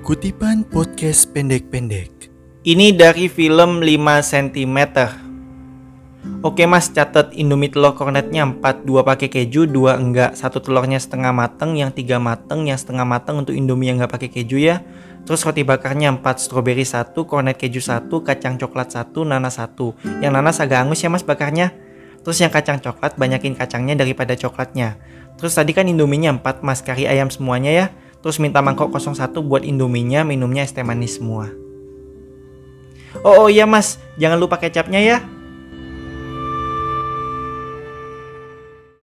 Kutipan podcast pendek-pendek. Ini dari film 5 cm. Oke mas, catat Indomie telur kornetnya 4, 2 pakai keju, 2 enggak. Satu telurnya setengah mateng, yang tiga mateng, yang setengah mateng untuk Indomie yang enggak pakai keju ya. Terus roti bakarnya 4, strawberry 1, kornet keju 1, kacang coklat 1, nanas 1. Yang nanas agak angus ya mas bakarnya. Terus yang kacang coklat banyakin kacangnya daripada coklatnya. Terus tadi kan Indominya 4 mas, kari ayam semuanya ya. Terus minta mangkok 01 buat Indominya, minumnya es teh manis semua. Oh, oh iya mas, jangan lupa kecapnya ya.